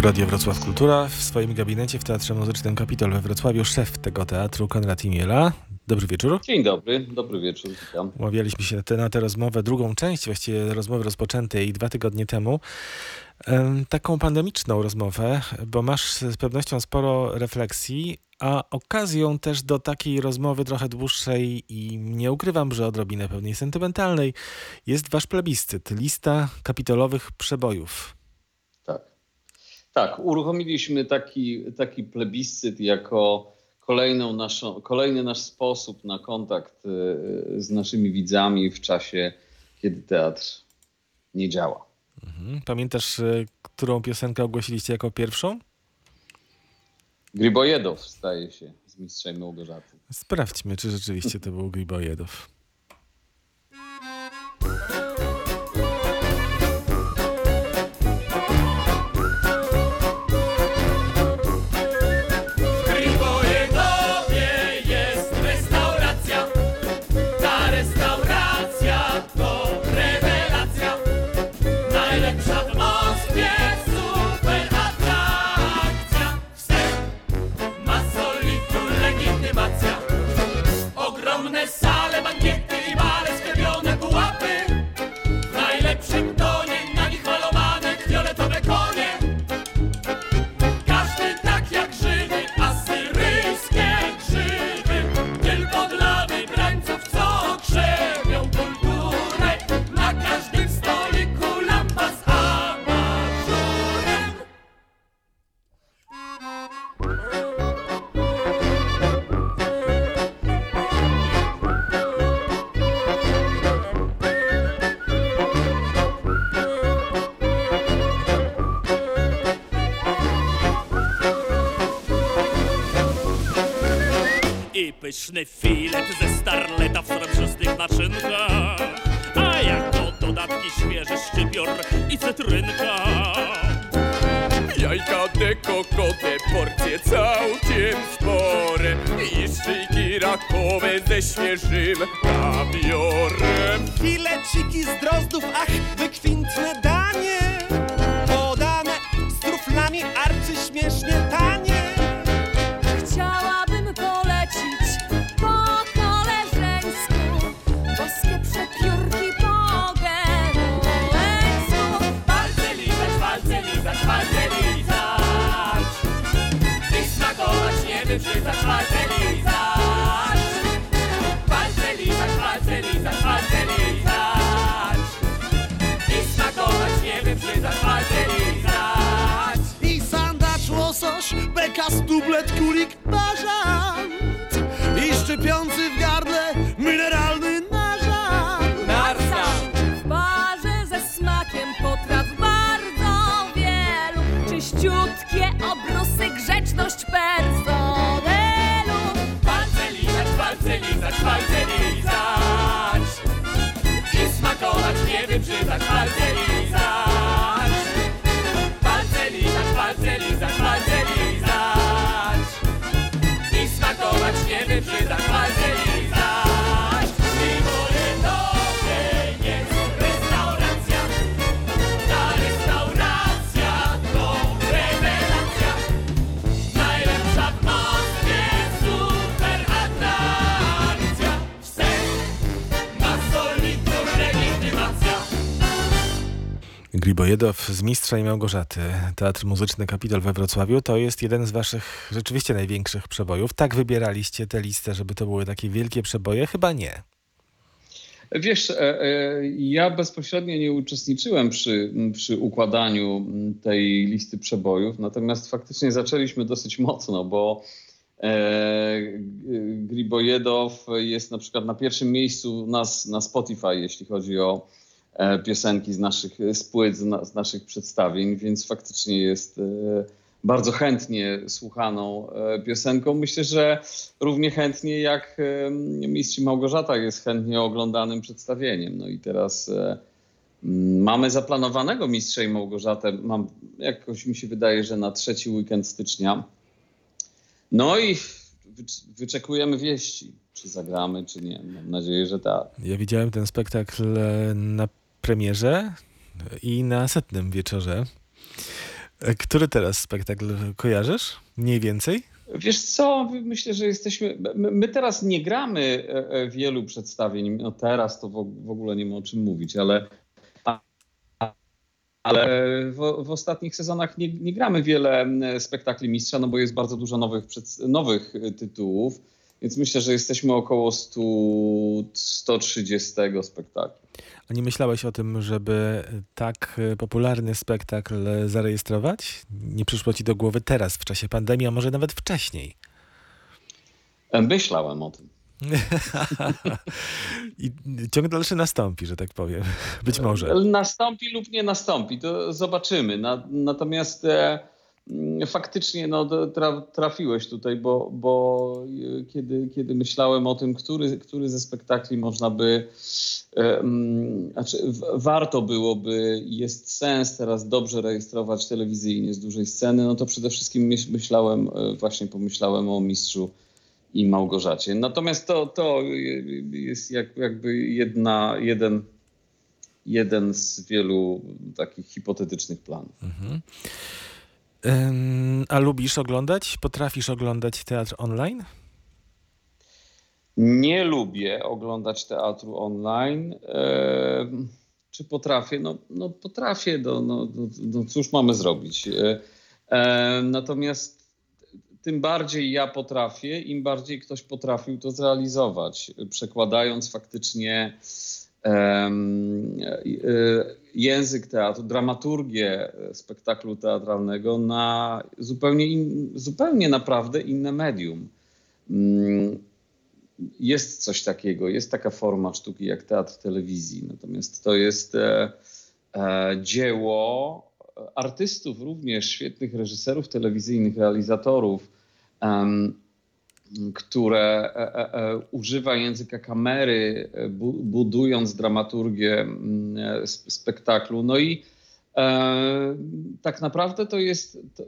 Tu Radio Wrocław Kultura. W swoim gabinecie w Teatrze Muzycznym Kapitol we Wrocławiu szef tego teatru, Konrad Imiela. Dobry wieczór. Dzień dobry, dobry wieczór, witam. Umawialiśmy się na tę, na tę rozmowę, drugą część właściwie rozmowy rozpoczętej dwa tygodnie temu. Em, Taką pandemiczną rozmowę, bo masz z pewnością sporo refleksji, a okazją też do takiej rozmowy trochę dłuższej i nie ukrywam, że odrobinę pewnej sentymentalnej, jest wasz plebiscyt, lista kapitolowych przebojów. Tak. Uruchomiliśmy taki, taki plebiscyt jako kolejną naszą, kolejny nasz sposób na kontakt y, z naszymi widzami w czasie, kiedy teatr nie działa. Mhm. Pamiętasz, e, którą piosenkę ogłosiliście jako pierwszą? Gribojedow staje się z mistrzem Małgorzaty. Sprawdźmy, czy rzeczywiście to był Gribojedow. drozdów, ach, Gribojedow z Mistrza i Małgorzaty, Teatr Muzyczny Kapitol we Wrocławiu, to jest jeden z waszych rzeczywiście największych przebojów. Tak wybieraliście tę listę, żeby to były takie wielkie przeboje? Chyba nie. Wiesz, e, e, ja bezpośrednio nie uczestniczyłem przy, przy układaniu tej listy przebojów, natomiast faktycznie zaczęliśmy dosyć mocno, bo e, Gribojedow jest na przykład na pierwszym miejscu nas na Spotify, jeśli chodzi o e, piosenki z naszych z płyt, z, na, z naszych przedstawień, więc faktycznie jest e, bardzo chętnie słuchaną e, piosenką. Myślę, że równie chętnie jak e, Mistrz Małgorzata jest chętnie oglądanym przedstawieniem. No i teraz e, mamy zaplanowanego Mistrza i Małgorzatę, mam, jakoś mi się wydaje, że na trzeci weekend stycznia. No i wycz- wyczekujemy wieści, czy zagramy, czy nie. Mam nadzieję, że tak. Ja widziałem ten spektakl e, na premierze i na setnym wieczorze. E, Który teraz spektakl kojarzysz? Mniej więcej? Wiesz co, myślę, że jesteśmy. My, teraz nie gramy e, e, wielu przedstawień. No teraz to w, ogóle nie ma o czym mówić, ale. Ale w, w ostatnich sezonach nie, nie gramy wiele spektakli mistrza, no bo jest bardzo dużo nowych, nowych tytułów, więc myślę, że jesteśmy około 100, 130 spektakli. A nie myślałeś o tym, żeby tak popularny spektakl zarejestrować? Nie przyszło ci do głowy teraz, w czasie pandemii, a może nawet wcześniej? E, Myślałem o tym. I ciąg dalszy nastąpi, że tak powiem. Być może. Nastąpi lub nie nastąpi, to zobaczymy. Na, natomiast e, faktycznie no, trafiłeś tutaj, bo, bo e, kiedy, kiedy myślałem o tym, który, który ze spektakli można by, e, mm, znaczy warto byłoby, jest sens teraz dobrze rejestrować telewizyjnie z dużej sceny, no to przede wszystkim myśl, myślałem, e, właśnie pomyślałem o mistrzu i Małgorzacie. Natomiast to, to jest jak, jakby jedna, jeden, jeden z wielu takich hipotetycznych planów. Mhm. Ym, A lubisz oglądać? Potrafisz oglądać teatr online? Nie lubię oglądać teatru online. Czy potrafię? No, no potrafię, no, no, no, no cóż mamy zrobić. Natomiast tym bardziej ja potrafię, im bardziej ktoś potrafił to zrealizować, przekładając faktycznie e, język teatru, dramaturgię spektaklu teatralnego na zupełnie, in, zupełnie naprawdę inne medium. Mm, Jest coś takiego, jest taka forma sztuki jak teatr telewizji, natomiast to jest e, e, dzieło artystów, również świetnych reżyserów telewizyjnych, realizatorów, które e, e, e, używa języka kamery, bu, budując dramaturgię sp- spektaklu. No i tak naprawdę to jest. To,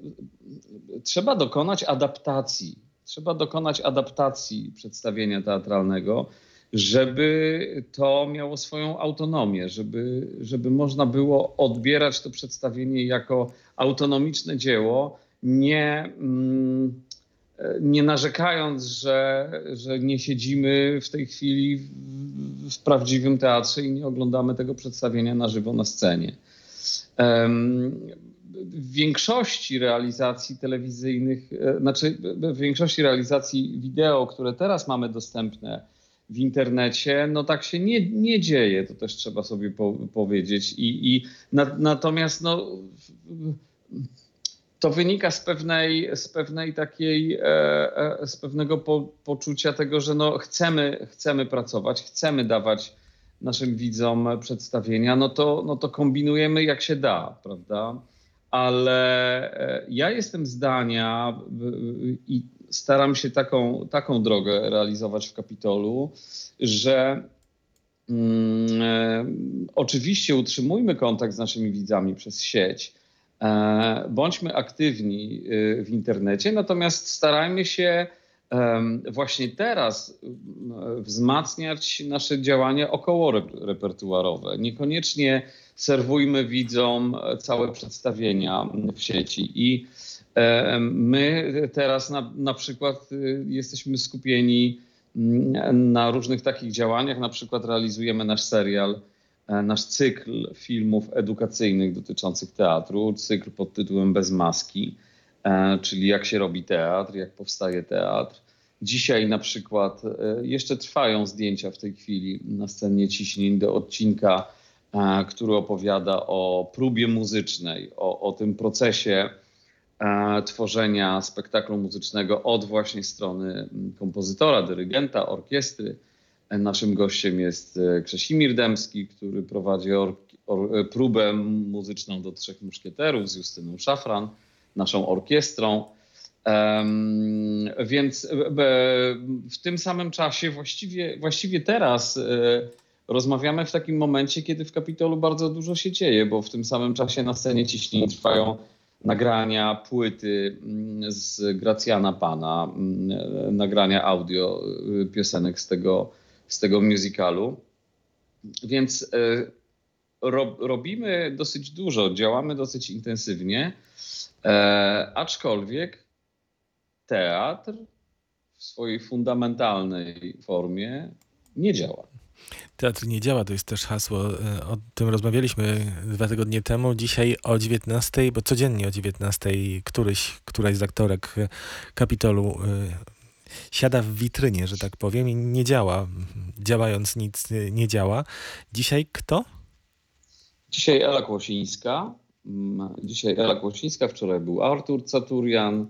trzeba dokonać adaptacji. Trzeba dokonać adaptacji przedstawienia teatralnego, żeby to miało swoją autonomię, żeby, żeby można było odbierać to przedstawienie jako autonomiczne dzieło, nie, mm, nie narzekając, że, że nie siedzimy w tej chwili w, w prawdziwym teatrze i nie oglądamy tego przedstawienia na żywo na scenie. W większości realizacji telewizyjnych, e, znaczy w większości realizacji wideo, które teraz mamy dostępne w internecie, no tak się nie, nie dzieje, to też trzeba sobie po, powiedzieć. I, i na, natomiast no, to wynika z pewnej, z pewnej takiej, e, e, z pewnego po, poczucia tego, że no chcemy, chcemy pracować, chcemy dawać naszym widzom przedstawienia, no to, no to kombinujemy jak się da, prawda? Ale e, ja jestem zdania i staram się taką, taką drogę realizować w Kapitolu, że mm, oczywiście utrzymujmy kontakt z naszymi widzami przez sieć, bądźmy aktywni e, w internecie, natomiast starajmy się właśnie teraz wzmacniać nasze działania około rep- repertuarowe. Niekoniecznie serwujmy widzom całe przedstawienia w sieci i e, my teraz na, na przykład y, jesteśmy skupieni na różnych takich działaniach, na przykład realizujemy nasz serial, e, nasz cykl filmów edukacyjnych dotyczących teatru, cykl pod tytułem Bez maski, e, czyli jak się robi teatr, jak powstaje teatr. Dzisiaj na przykład e, jeszcze trwają zdjęcia w tej chwili na scenie ciśnień do odcinka, e, który opowiada o próbie muzycznej, o, o tym procesie e, tworzenia spektaklu muzycznego od właśnie strony kompozytora, dyrygenta, orkiestry. Naszym gościem jest e, Krzesimir Dębski, który prowadzi or, or, e, próbę muzyczną do Trzech Muszkieterów z Justyną Szafran, naszą orkiestrą. Em, więc e, w tym samym czasie, właściwie, właściwie teraz rozmawiamy w takim momencie, kiedy w Kapitolu bardzo dużo się dzieje, bo w tym samym czasie na scenie ciśnień trwają nagrania płyty mm, z Gracjana Pana, mm, nagrania audio piosenek z tego, z tego musicalu. Więc e, ro, robimy dosyć dużo, działamy dosyć intensywnie, e, aczkolwiek teatr w swojej fundamentalnej formie nie działa. Teatr nie działa, to jest też hasło. e, O tym rozmawialiśmy dwa tygodnie temu. Dzisiaj o 19, bo codziennie o 19 któryś, któraś z aktorek Kapitolu siada w witrynie, że tak powiem, i nie działa. Działając nic nie działa. Dzisiaj kto? Dzisiaj Ela Kłosińska, mm, dzisiaj Ela Kłosińska, wczoraj był Artur Caturian.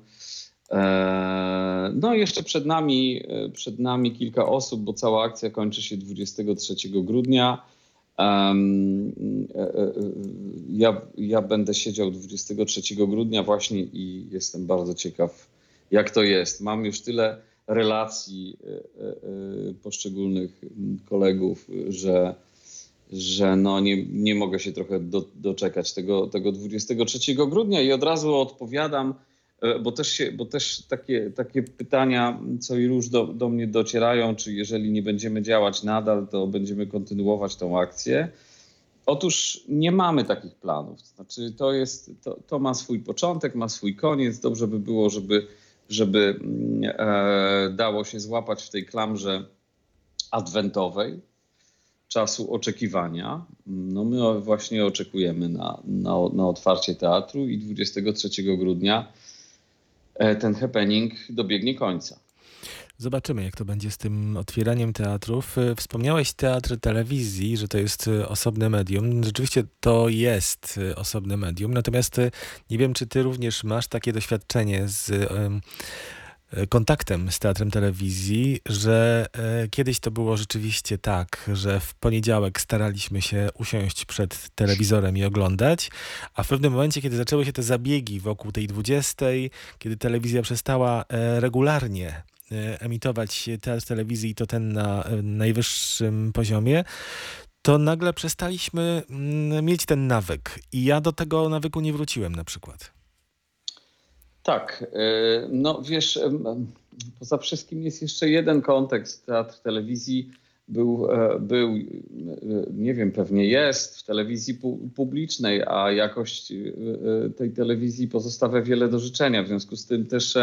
E, No jeszcze przed nami, e, przed nami kilka osób, bo cała akcja kończy się 23 grudnia. E, Ja, ja będę siedział 23 grudnia właśnie i jestem bardzo ciekaw, jak to jest. Mam już tyle relacji e, e, e, poszczególnych mm, kolegów, że że no nie, nie mogę się trochę do, doczekać tego, tego 23 grudnia i od razu odpowiadam, e, bo też, się, bo też takie, takie pytania co i róż do, do mnie docierają, czy jeżeli nie będziemy działać nadal, to będziemy kontynuować tą akcję. Otóż nie mamy takich planów. Znaczy, to, jest, to, to ma swój początek, ma swój koniec. Dobrze by było, żeby, żeby mm, e, dało się złapać w tej klamrze adwentowej czasu oczekiwania. No my właśnie oczekujemy na, na, na otwarcie teatru i 23 grudnia e, ten happening dobiegnie końca. Zobaczymy, jak to będzie z tym otwieraniem teatrów. E, Wspomniałeś teatr telewizji, że to jest e, osobne medium. Rzeczywiście to jest e, osobne medium, natomiast nie wiem, czy ty również masz takie doświadczenie z em, kontaktem z teatrem telewizji, że e, kiedyś to było rzeczywiście tak, że w poniedziałek staraliśmy się usiąść przed telewizorem i oglądać, a w pewnym momencie, kiedy zaczęły się te zabiegi wokół tej 20, kiedy telewizja przestała e, regularnie emitować teatr telewizji i to ten na e, najwyższym poziomie, to nagle przestaliśmy mm, mieć ten nawyk. I ja do tego nawyku nie wróciłem na przykład. Tak, e, no wiesz, poza wszystkim jest jeszcze jeden kontekst. Teatr telewizji był, e, był, e, nie wiem, pewnie jest w telewizji pu- publicznej, a jakość e, tej telewizji pozostawia wiele do życzenia. W związku z tym też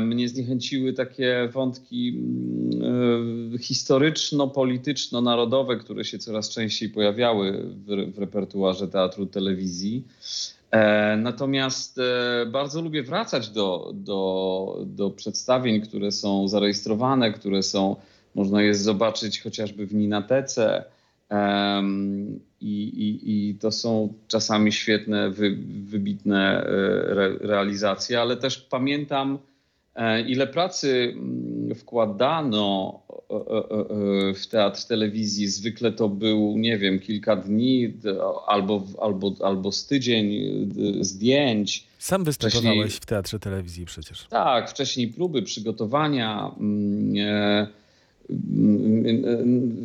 mnie zniechęciły takie wątki mm, historyczno-polityczno-narodowe, które się coraz częściej pojawiały w, w repertuarze teatru telewizji. Natomiast bardzo lubię wracać do, do, do przedstawień, które są zarejestrowane, które są, można je zobaczyć chociażby w Ninatece. Em, I, i, I to są czasami świetne, wy, wybitne e, re, realizacje, ale też pamiętam, e, ile pracy mm, wkładano e, w teatr telewizji. Zwykle to był, nie wiem, kilka dni albo, albo, albo z tydzień zdjęć. Sam występowałeś Wcześniej- w teatrze telewizji przecież. Tak, wcześniej próby, przygotowania. mm, e,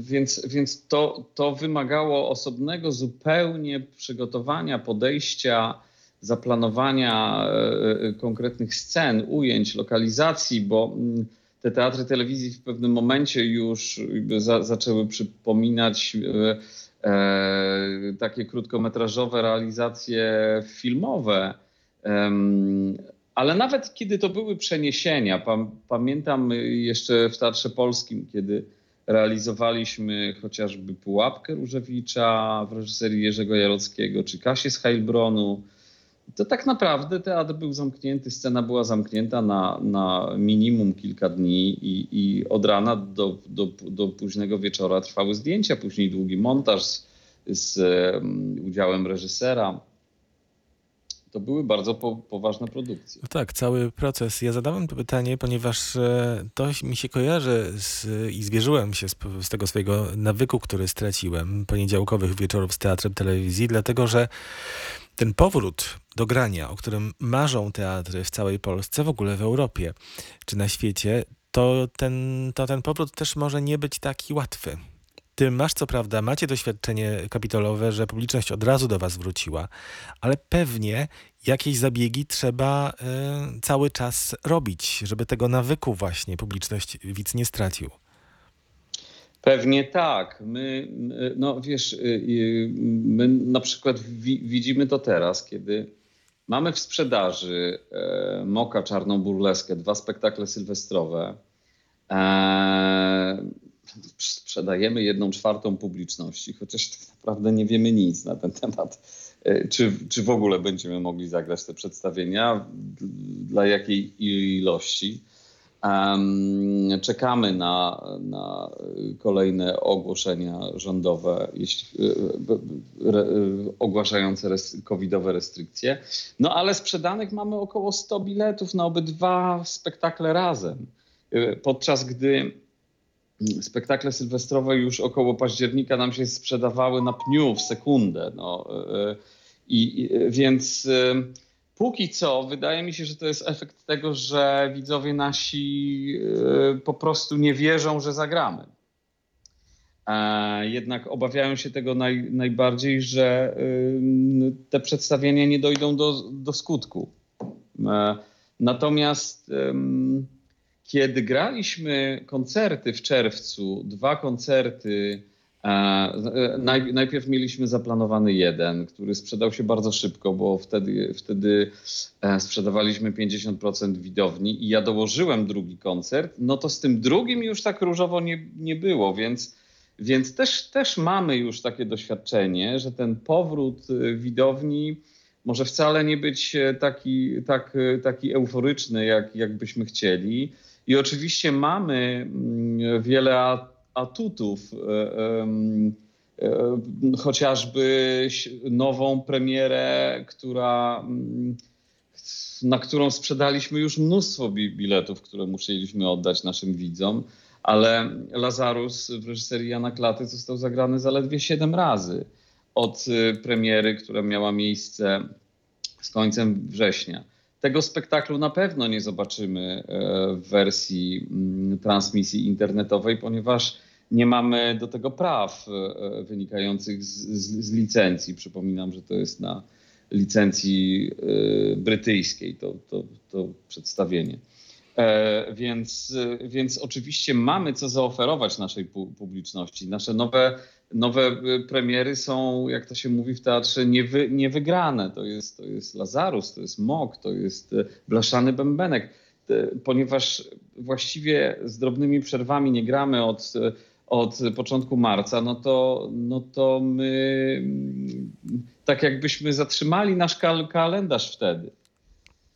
Więc, więc to, to wymagało osobnego zupełnie przygotowania, podejścia, zaplanowania e, e, konkretnych scen, ujęć, lokalizacji, bo mm, te teatry telewizji w pewnym momencie już za, zaczęły przypominać e, e, takie krótkometrażowe realizacje filmowe. Em, ale nawet kiedy to były przeniesienia, pam, pamiętam jeszcze w Teatrze Polskim, kiedy realizowaliśmy chociażby Pułapkę Różewicza w reżyserii Jerzego Jarockiego, czy Kasię z Heilbronu, to tak naprawdę teatr był zamknięty, scena była zamknięta na, na minimum kilka dni i, i od rana do, do, do późnego wieczora trwały zdjęcia, później długi montaż z, z em, udziałem reżysera. To były bardzo po, poważne produkcje. No tak, cały proces. Ja zadałem to pytanie, ponieważ e, to mi się kojarzy z, i zwierzyłem się z, z tego swojego nawyku, który straciłem, poniedziałkowych wieczorów z teatrem telewizji, dlatego że ten powrót do grania, o którym marzą teatry w całej Polsce, w ogóle w Europie czy na świecie, to ten, to ten powrót też może nie być taki łatwy. Ty masz co prawda, macie doświadczenie kapitolowe, że publiczność od razu do was wróciła, ale pewnie jakieś zabiegi trzeba y, cały czas robić, żeby tego nawyku właśnie publiczność widz nie stracił. Pewnie tak. My, no wiesz, y, y, my na przykład wi widzimy to teraz, kiedy mamy w sprzedaży e, Moka Czarną Burleskę, dwa spektakle sylwestrowe. E, sprzedajemy jedną czwartą publiczności, chociaż tak naprawdę nie wiemy nic na ten temat. E, Czy, czy w ogóle będziemy mogli zagrać te przedstawienia, dla jakiej ilości. Em, czekamy na, na kolejne ogłoszenia rządowe, jeśli, e, re, e, ogłaszające res, covidowe restrykcje. No ale sprzedanych mamy około 100 biletów na obydwa spektakle razem. Podczas gdy spektakle sylwestrowe już około października nam się sprzedawały na pniu w sekundę. No, e, i, i, więc e, póki co wydaje mi się, że to jest efekt tego, że widzowie nasi e, po prostu nie wierzą, że zagramy. E, Jednak obawiają się tego naj, najbardziej, że te przedstawienia nie dojdą do, do skutku. E, Natomiast kiedy graliśmy koncerty w czerwcu, dwa koncerty, e, naj, najpierw mieliśmy zaplanowany jeden, który sprzedał się bardzo szybko, bo wtedy, wtedy e, sprzedawaliśmy 50% widowni i ja dołożyłem drugi koncert, no to z tym drugim już tak różowo nie, nie było, więc, więc też, też mamy już takie doświadczenie, że ten powrót e, widowni może wcale nie być taki, tak, taki euforyczny, jak, jak byśmy chcieli. I oczywiście mamy mm, wiele atutów, e, e, chociażby nową premierę, która, mm, na którą sprzedaliśmy już mnóstwo bi- biletów, które musieliśmy oddać naszym widzom, ale Lazarus w reżyserii Jana Klaty został zagrany zaledwie 7 razy od e, premiery, która miała miejsce z końcem września. Tego spektaklu na pewno nie zobaczymy e, w wersji mm, transmisji internetowej, ponieważ nie mamy do tego praw e, wynikających z, z, z licencji. Przypominam, że to jest na licencji e, brytyjskiej to, to, to przedstawienie. E, Więc, e, więc oczywiście mamy co zaoferować naszej pu- publiczności. Nasze nowe, nowe e, premiery są, jak to się mówi w teatrze, niewy, niewygrane. To jest, to jest Lazarus, to jest Mok, to jest e, Blaszany Bębenek. E, Ponieważ właściwie z drobnymi przerwami nie gramy od, od początku marca, no to, no to my mm, tak jakbyśmy zatrzymali nasz kal- kalendarz wtedy.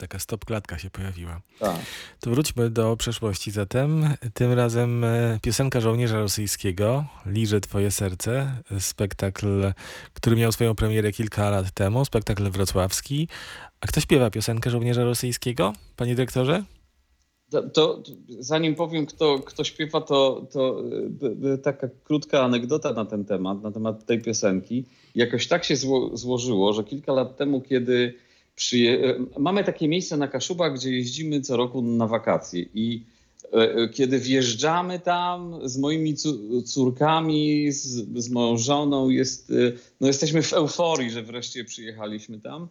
Taka stopklatka się pojawiła. Tak. To wróćmy do przeszłości zatem. Tym razem e, piosenka żołnierza rosyjskiego, Liże Twoje serce, spektakl, który miał swoją premierę kilka lat temu, spektakl wrocławski. A kto śpiewa piosenkę żołnierza rosyjskiego, panie dyrektorze? To, to zanim powiem, kto, kto śpiewa, to, to y, taka krótka anegdota na ten temat, na temat tej piosenki. Jakoś tak się zło, złożyło, że kilka lat temu, kiedy przyje... mamy takie miejsce na Kaszubach, gdzie jeździmy co roku na wakacje i y, y, kiedy wjeżdżamy tam z moimi córkami, z, z moją żoną, jest, y, no jesteśmy w euforii, że wreszcie przyjechaliśmy tam.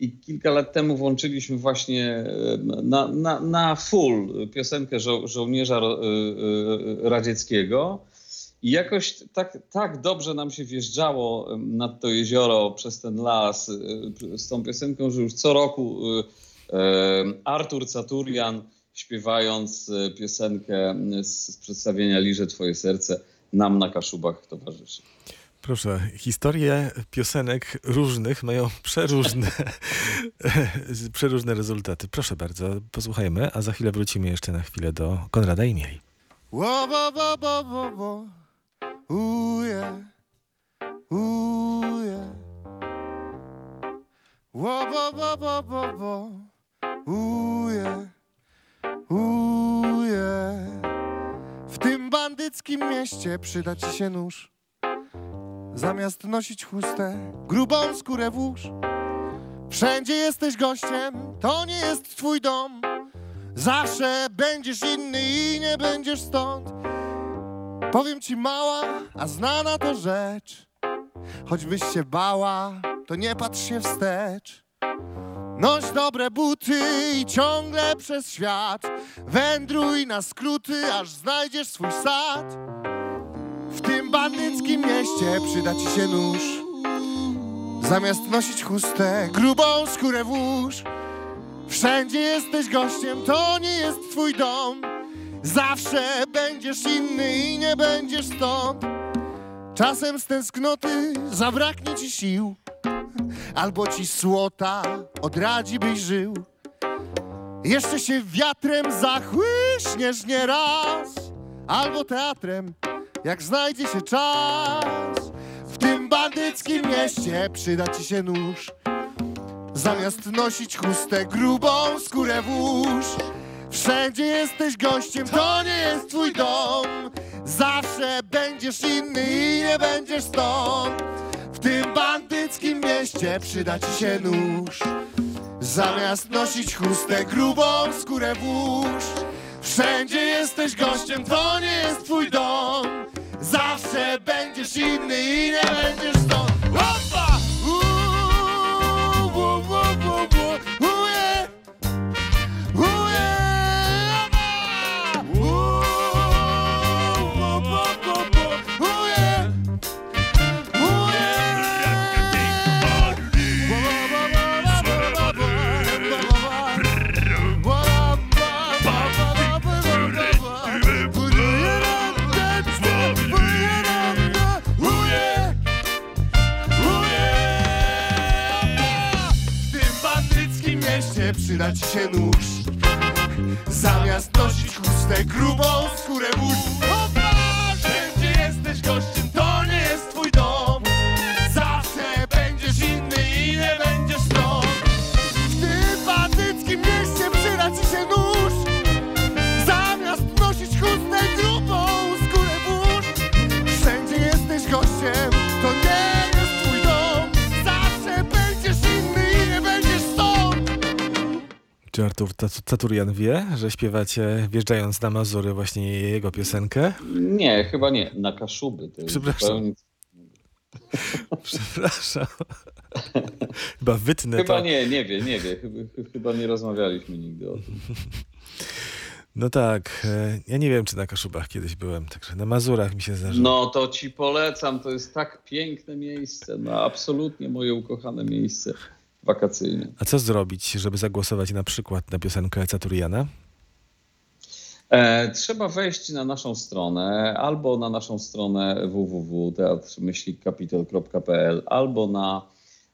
I kilka lat temu włączyliśmy właśnie e, na, na, na full piosenkę żo żołnierza e, e, radzieckiego. I jakoś tak, tak dobrze nam się wjeżdżało nad to jezioro przez ten las e, z tą piosenką, że już co roku e, Artur Caturian śpiewając e, piosenkę z, z przedstawienia Liże Twoje serce nam na Kaszubach towarzyszy. Proszę, historie piosenek różnych mają przeróżne, przeróżne rezultaty. Proszę bardzo, posłuchajmy, a za chwilę wrócimy jeszcze na chwilę do Konrada i Mieli. Wo, wo, wo, wo, wo, wo. Ooh, yeah. Ooh, yeah. Wo, wo, wo, wo, wo, wo. Ooh, yeah. Ooh, yeah. W tym bandyckim mieście przyda ci się nóż. Zamiast nosić chustę, grubą skórę włóż. Wszędzie jesteś gościem, to nie jest twój dom. Zawsze będziesz inny i nie będziesz stąd. Powiem ci mała, a znana to rzecz. Choćbyś się bała, to nie patrz się wstecz. Noś dobre buty i ciągle przez świat. Wędruj na skróty, aż znajdziesz swój sad. W tym bandyckim mieście przyda ci się nóż. Zamiast nosić chustę, grubą skórę włóż. Wszędzie jesteś gościem, to nie jest twój dom. Zawsze będziesz inny i nie będziesz stąd. Czasem z tęsknoty zabraknie ci sił, albo ci słota odradzi byś żył. Jeszcze się wiatrem zachłyśniesz nieraz, albo teatrem, jak znajdzie się czas. W tym bandyckim mieście przyda ci się nóż. Zamiast nosić chustę, grubą skórę włóż. Wszędzie jesteś gościem, to nie jest twój dom. Zawsze będziesz inny i nie będziesz stąd. W tym bandyckim mieście przyda ci się nóż. Zamiast nosić chustę, grubą skórę włóż. Wszędzie jesteś gościem, to nie jest twój dom. Zawsze będziesz inny i nie będziesz stąd. Ci się nóż. Zamiast nosić chustę, grubą skórę włóż Artur Taturian wie, że śpiewacie wjeżdżając na Mazury właśnie jego piosenkę? Nie, chyba nie. Na Kaszuby. To jest Przepraszam. zupełnie... Przepraszam. Chyba wytnę Chyba to. nie, nie wie, nie wie. Chyba, chyba nie rozmawialiśmy nigdy o tym. No tak, e, ja nie wiem, czy na Kaszubach kiedyś byłem, także na Mazurach mi się zdarzyło. No to ci polecam, to jest tak piękne miejsce, no absolutnie moje ukochane miejsce wakacyjne. A co zrobić, żeby zagłosować na przykład na piosenkę Caturiana? E, trzeba wejść na naszą stronę albo na naszą stronę www.teatrmyślnikkapital.pl albo na,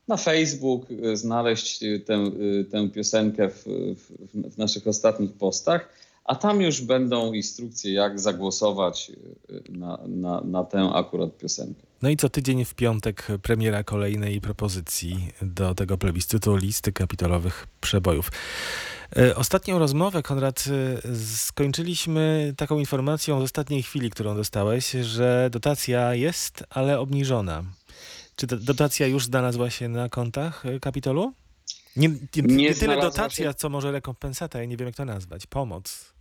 na Facebook, e, znaleźć tę, e, tę piosenkę w, w, w naszych ostatnich postach, a tam już będą instrukcje, jak zagłosować e, na, na, na tę akurat piosenkę. No i co tydzień w piątek premiera kolejnej propozycji do tego plebiscytu listy kapitalowych przebojów. E, Ostatnią rozmowę, Konrad, e, skończyliśmy taką informacją z ostatniej chwili, którą dostałeś, że dotacja jest, ale obniżona. Czy ta dotacja już znalazła się na kontach e, kapitolu? Nie, nie, nie, Nie tyle dotacja, się. co może rekompensata, ja nie wiem jak to nazwać, pomoc.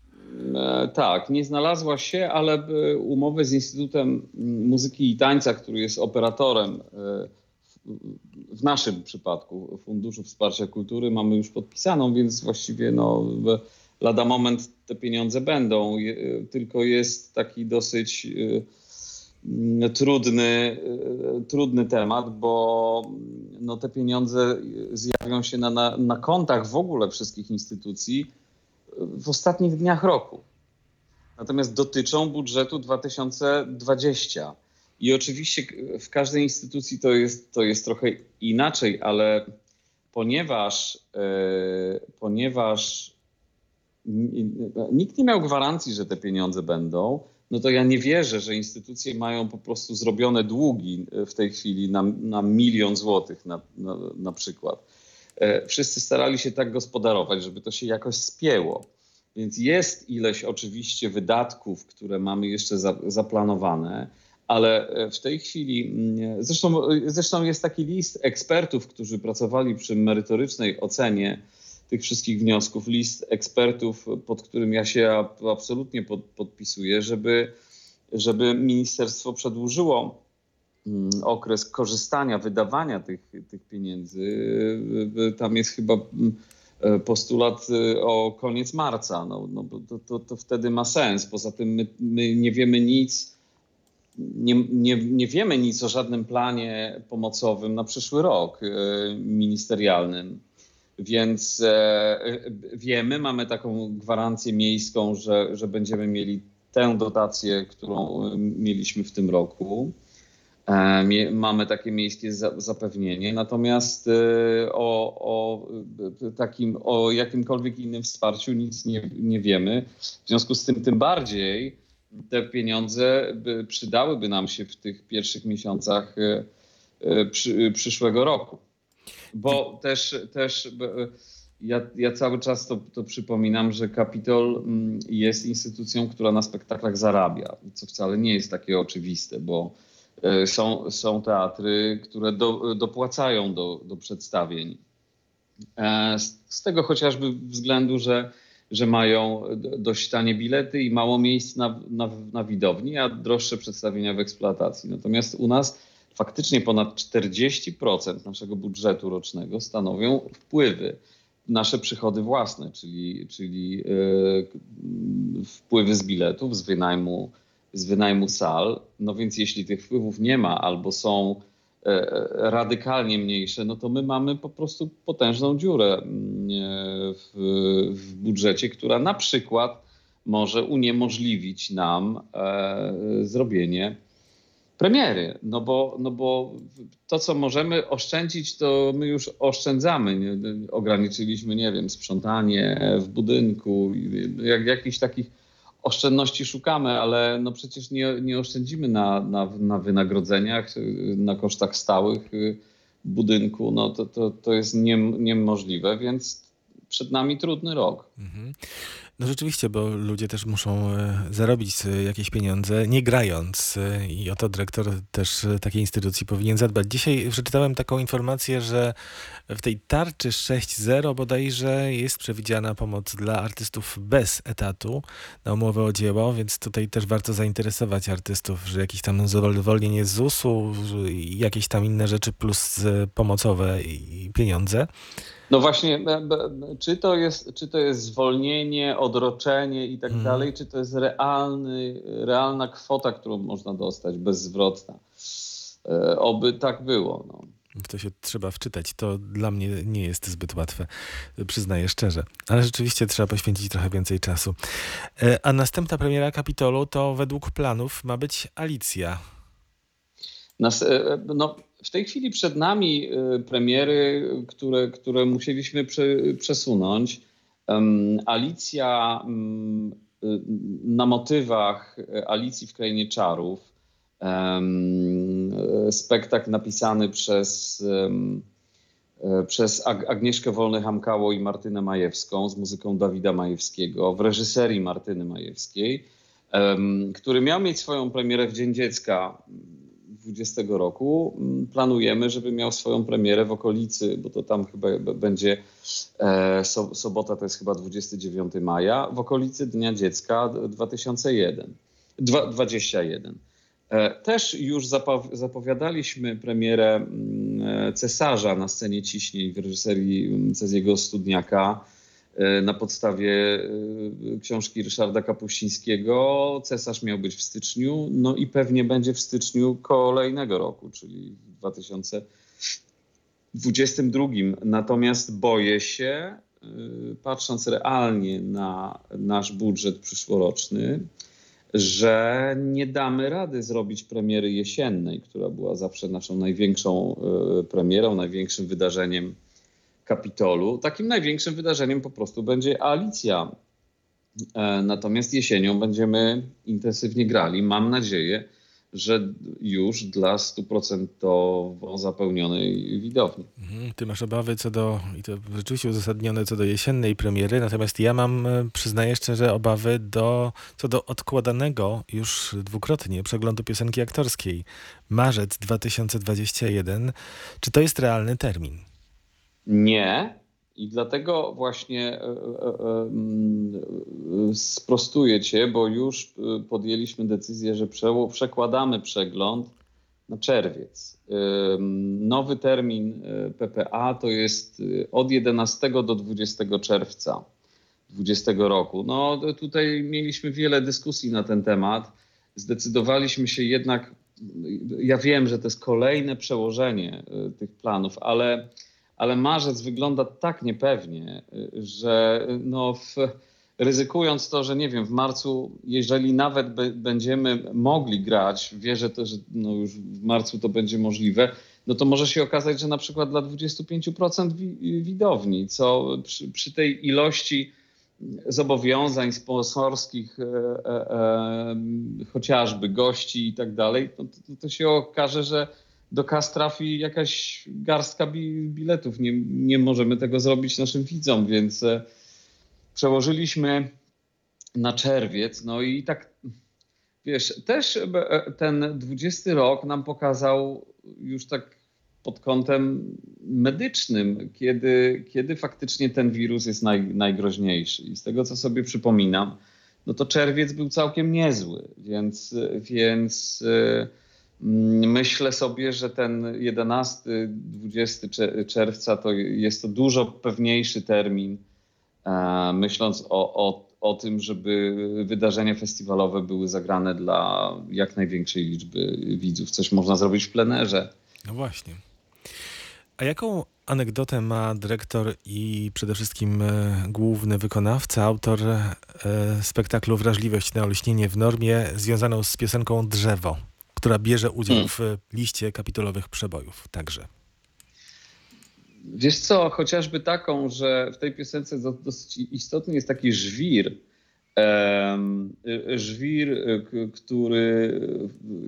E, Tak, nie znalazła się, ale e, umowę z Instytutem Muzyki i Tańca, który jest operatorem e, w- naszym przypadku Funduszu Wsparcia Kultury, mamy już podpisaną, więc właściwie no, lada moment te pieniądze będą. Tylko jest taki dosyć trudny, e, trudny temat, bo mm, no, te pieniądze zjawią się na, na, na kontach w ogóle wszystkich instytucji w ostatnich dniach roku. Natomiast dotyczą budżetu 2020. I oczywiście w każdej instytucji to jest, to jest trochę inaczej, ale ponieważ, e, ponieważ nikt nie miał gwarancji, że te pieniądze będą, no to ja nie wierzę, że instytucje mają po prostu zrobione długi w tej chwili na, na milion złotych na, na, na przykład. E, Wszyscy starali się tak gospodarować, żeby to się jakoś spięło. Więc jest ileś oczywiście wydatków, które mamy jeszcze za, zaplanowane, ale e, w tej chwili, mm, zresztą, zresztą jest taki list ekspertów, którzy pracowali przy merytorycznej ocenie tych wszystkich wniosków, list ekspertów, pod którym ja się ab- absolutnie pod, podpisuję, żeby, żeby ministerstwo przedłużyło mm, okres korzystania, wydawania tych, tych pieniędzy. Y, y, Tam jest chyba mm, postulat y, o koniec marca, no, no to, to, to wtedy ma sens. Poza tym my, my nie wiemy nic nie, nie, nie wiemy nic o żadnym planie pomocowym na przyszły rok e, ministerialnym. Więc e, wiemy, mamy taką gwarancję miejską, że, że będziemy mieli tę dotację, którą mieliśmy w tym roku. E, Mamy takie miejskie za- zapewnienie, natomiast e, o, o e, takim, o jakimkolwiek innym wsparciu nic nie, nie wiemy. W związku z tym, tym bardziej te pieniądze by, przydałyby nam się w tych pierwszych miesiącach e, e, przy, przyszłego roku. Bo też, też e, ja, ja cały czas to, to przypominam, że Kapitol mm, jest instytucją, która na spektaklach zarabia, co wcale nie jest takie oczywiste, bo e, są, są teatry, które do, dopłacają do, do przedstawień. E, Z, z tego chociażby względu, że, że mają dość tanie bilety i mało miejsc na, na, na widowni, a droższe przedstawienia w eksploatacji. Natomiast u nas faktycznie ponad 40% naszego budżetu rocznego stanowią wpływy, nasze przychody własne, czyli, czyli e, wpływy z biletów, z wynajmu, z wynajmu sal. No więc jeśli tych wpływów nie ma albo są e, radykalnie mniejsze, no to my mamy po prostu potężną dziurę mm, e, w, w budżecie, która na przykład może uniemożliwić nam zrobienie premiery. No bo, no bo to, co możemy oszczędzić, to my już oszczędzamy. Ograniczyliśmy, nie wiem, sprzątanie w budynku, jak, jakichś takich oszczędności szukamy, ale no przecież nie, nie oszczędzimy na, na, na wynagrodzeniach, na kosztach stałych budynku. No to, to, to jest nie, niemożliwe, więc przed nami trudny rok. Mhm. No rzeczywiście, bo ludzie też muszą e, zarobić e, jakieś pieniądze, nie grając. e, I o to dyrektor też takiej instytucji powinien zadbać. Dzisiaj przeczytałem taką informację, że w tej tarczy 6.0 bodajże jest przewidziana pomoc dla artystów bez etatu na umowę o dzieło, więc tutaj też warto zainteresować artystów, że jakieś tam zwolnienie z ZUS-u jakieś tam inne rzeczy plus pomocowe i pieniądze. No właśnie, be- czy to jest, czy to jest zwolnienie, odroczenie i tak Mhm. dalej, czy to jest realny, realna kwota, którą można dostać bezzwrotna. E, oby tak było. No. W to się trzeba wczytać. To dla mnie nie jest zbyt łatwe, przyznaję szczerze. Ale rzeczywiście trzeba poświęcić trochę więcej czasu. E, A następna premiera Kapitolu to według planów ma być Alicja. Nas, e, no, w tej chwili przed nami e, premiery, które, które musieliśmy prze, przesunąć. Alicja em, e, na motywach Alicji w Krainie Czarów. Spektakl napisany przez, przez Ag- Agnieszkę Wolny-Hamkało i Martynę Majewską z muzyką Dawida Majewskiego w reżyserii Martyny Majewskiej, który miał mieć swoją premierę w Dzień Dziecka 20 roku. Mm, Planujemy, żeby miał swoją premierę w okolicy, bo to tam chyba będzie e, so, sobota, to jest chyba 29 maja, w okolicy Dnia Dziecka d- 2001, dwa- 21. E, Też już zapow- zapowiadaliśmy premierę mm, e, Cesarza na scenie ciśnień w reżyserii mm, Ceziego Studniaka na podstawie e, książki Ryszarda Kapuścińskiego. Cesarz miał być w styczniu, no i pewnie będzie w styczniu kolejnego roku, czyli w 2022. Natomiast boję się, y, patrząc realnie na nasz budżet przyszłoroczny, że nie damy rady zrobić premiery jesiennej, która była zawsze naszą największą premierą, największym wydarzeniem Kapitolu. Takim największym wydarzeniem po prostu będzie Alicja. E, Natomiast jesienią będziemy intensywnie grali. Mam nadzieję, że już dla stuprocentowo zapełnionej widowni. Mhm, Ty masz obawy co do, i to rzeczywiście uzasadnione co do jesiennej premiery, natomiast ja mam, e, przyznaję szczerze, obawy do, co do odkładanego już dwukrotnie przeglądu piosenki aktorskiej. Marzec 2021. Czy to jest realny termin? Nie. I dlatego właśnie e, e, e, mm, sprostuję cię, bo już podjęliśmy decyzję, że przekładamy przegląd na czerwiec. Ym, Nowy termin PPA to jest od 11 do 20 czerwca 2020 roku. No tutaj mieliśmy wiele dyskusji na ten temat. zdecydowaliśmy się jednak. Ja wiem, że to jest kolejne przełożenie tych planów, ale, ale marzec wygląda tak niepewnie, y, że no w, ryzykując to, że nie wiem, w marcu, jeżeli nawet będziemy mogli grać, wierzę też, że no już w marcu to będzie możliwe, no to może się okazać, że na przykład dla 25% wi- widowni, co przy, przy tej ilości zobowiązań sponsorskich, e, e, e, chociażby gości i tak dalej, to, to, to się okaże, że do kas trafi jakaś garstka bi- biletów. Nie, nie możemy tego zrobić naszym widzom, więc e, przełożyliśmy na czerwiec. No i tak, wiesz, też e, ten 20 rok nam pokazał już tak pod kątem medycznym, kiedy, kiedy faktycznie ten wirus jest naj, najgroźniejszy. I z tego, co sobie przypominam, no to czerwiec był całkiem niezły, więc, więc e, myślę sobie, że ten 11-20 czerwca to jest to dużo pewniejszy termin, e, myśląc o, o, o tym, żeby wydarzenia festiwalowe były zagrane dla jak największej liczby widzów. Coś można zrobić w plenerze. No właśnie. A jaką anegdotę ma dyrektor i przede wszystkim e, główny wykonawca, autor e, spektaklu Wrażliwość na olśnienie w normie, związaną z piosenką Drzewo, która bierze udział Hmm. w e, liście kapitulowych przebojów także? Wiesz co, chociażby taką, że w tej piosence do- dosyć istotny jest taki żwir. Żwir, który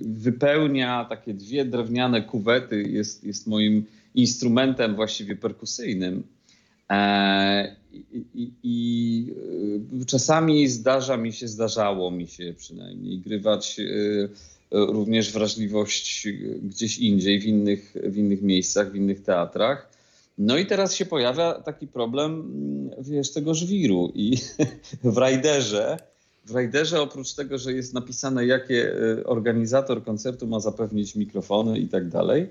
wypełnia takie dwie drewniane kuwety, jest, jest moim instrumentem właściwie perkusyjnym. E, I, i, i czasami zdarza mi się, zdarzało mi się przynajmniej grywać y, również wrażliwość gdzieś indziej, w innych, w innych miejscach, w innych teatrach. No i teraz się pojawia taki problem, mm, wiesz, tego żwiru i w rajderze, w rajderze oprócz tego, że jest napisane, jakie y, organizator koncertu ma zapewnić mikrofony i tak dalej,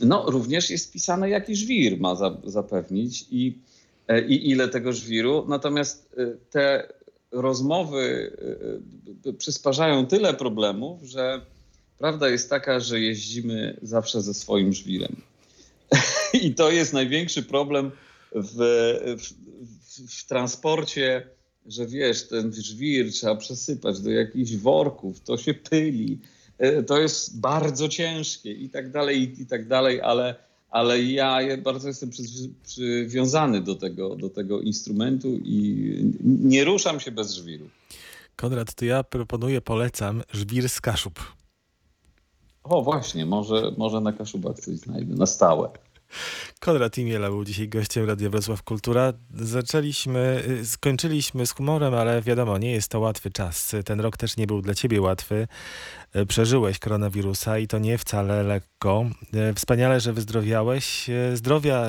no również jest wpisane, jaki żwir ma za, zapewnić i, e, i ile tego żwiru. Natomiast y, te rozmowy y, przysparzają tyle problemów, że prawda jest taka, że jeździmy zawsze ze swoim żwirem. I to jest największy problem w, w, w, transporcie, że wiesz, ten żwir trzeba przesypać do jakichś worków, to się pyli, e, to jest bardzo ciężkie i tak dalej, i, tak dalej, ale, ale ja bardzo jestem przywiązany do tego, do tego instrumentu i nie ruszam się bez żwiru. Konrad, to ja proponuję, polecam żwir z Kaszub. O właśnie, może, może na Kaszubach coś znajdę, na stałe. Konrad Imiela był dzisiaj gościem Radia Wrocław Kultura. Zaczęliśmy, y, skończyliśmy z humorem, ale wiadomo, nie jest to łatwy czas. Ten rok też nie był dla ciebie łatwy. Y, Przeżyłeś koronawirusa i to nie wcale lekko. Y, Wspaniale, że wyzdrowiałeś. Zdrowia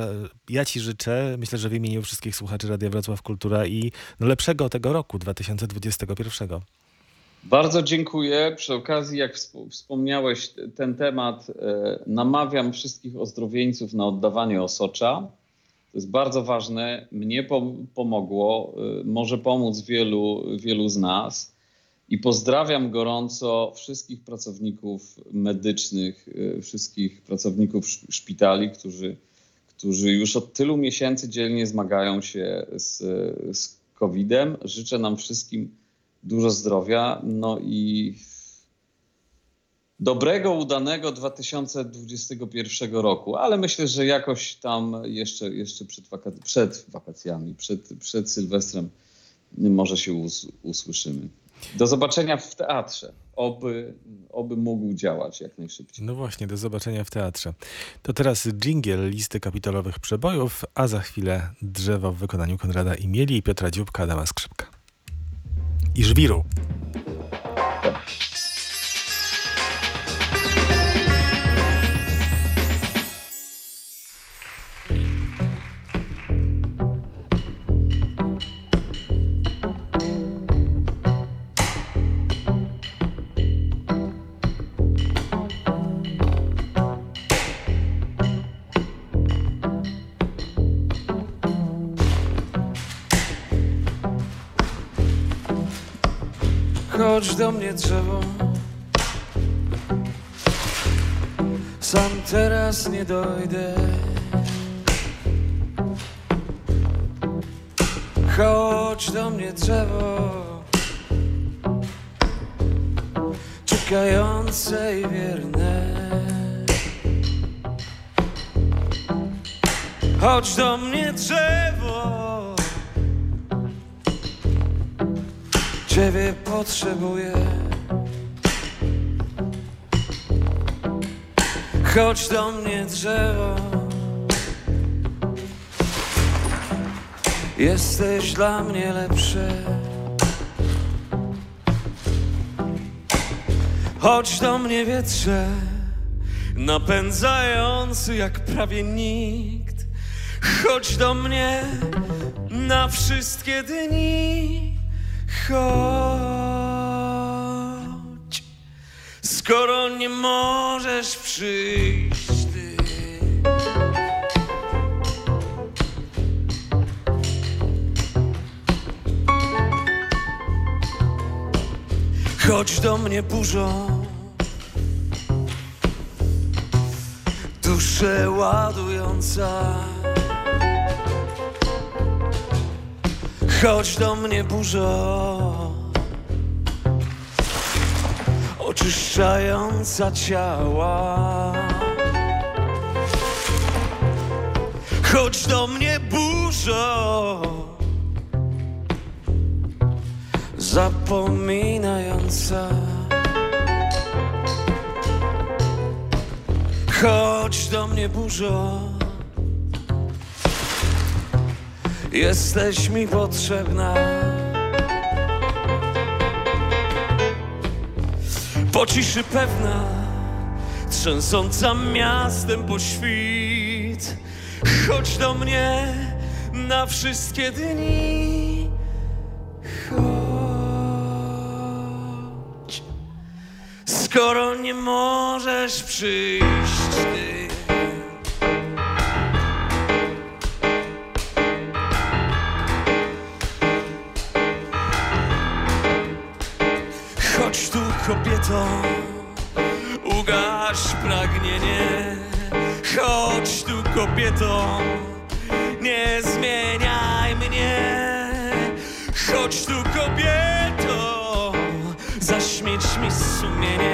ja ci życzę, myślę, że w imieniu wszystkich słuchaczy Radia Wrocław Kultura i no lepszego tego roku 2021. Bardzo dziękuję. Przy okazji, jak wspo- wspomniałeś ten temat, e, namawiam wszystkich ozdrowieńców na oddawanie osocza. To jest bardzo ważne. Mnie pom- pomogło, e, może pomóc wielu, wielu z nas. I pozdrawiam gorąco wszystkich pracowników medycznych, e, wszystkich pracowników sz- szpitali, którzy, którzy już od tylu miesięcy dzielnie zmagają się z, z COVID-em. Życzę nam wszystkim dużo zdrowia, no i dobrego, udanego 2021 roku, ale myślę, że jakoś tam jeszcze, jeszcze przed, waka- przed wakacjami, przed, przed Sylwestrem może się us- usłyszymy. Do zobaczenia w teatrze. Oby, oby mógł działać jak najszybciej. No właśnie, do zobaczenia w teatrze. To teraz dżingiel listy kapitalowych przebojów, a za chwilę drzewo w wykonaniu Konrada Imieli i Piotra Dzióbka, Adama Skrzypka. I żwiru. Czekające i wierne Chodź do mnie drzewo. Ciebie potrzebuję. Chodź do mnie drzewo. Jesteś dla mnie lepsze Chodź do mnie wietrze Napędzający jak prawie nikt. Chodź do mnie na wszystkie dni. Chodź. Skoro nie możesz przyjść Chodź do mnie burzą Duszę ładująca Chodź do mnie burzo. Oczyszczająca ciała. Chodź do mnie burzo Zapominająca Chodź do mnie burzo. Jesteś mi potrzebna. Po ciszy pewna Trzęsąca miastem po świt. Chodź do mnie na wszystkie dni Skoro nie możesz przyjść ty. Chodź tu kobieto. Ugaś pragnienie. Chodź tu kobieto. Nie zmieniaj mnie. Chodź tu kobieto. Zaśmieć mi sumienie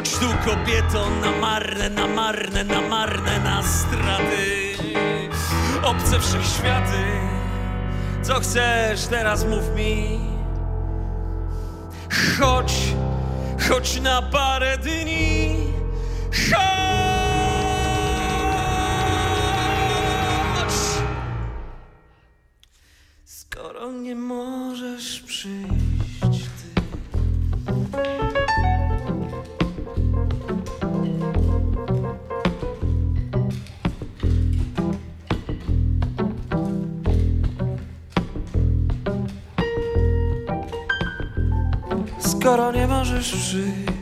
Chodź tu kobieto na marne, na marne, na marne, na straty. Obce wszechświaty Co chcesz teraz mów mi. Chodź, chodź na parę dni. Chodź. Skoro nie możesz przyjść Skoro nie możesz przyjść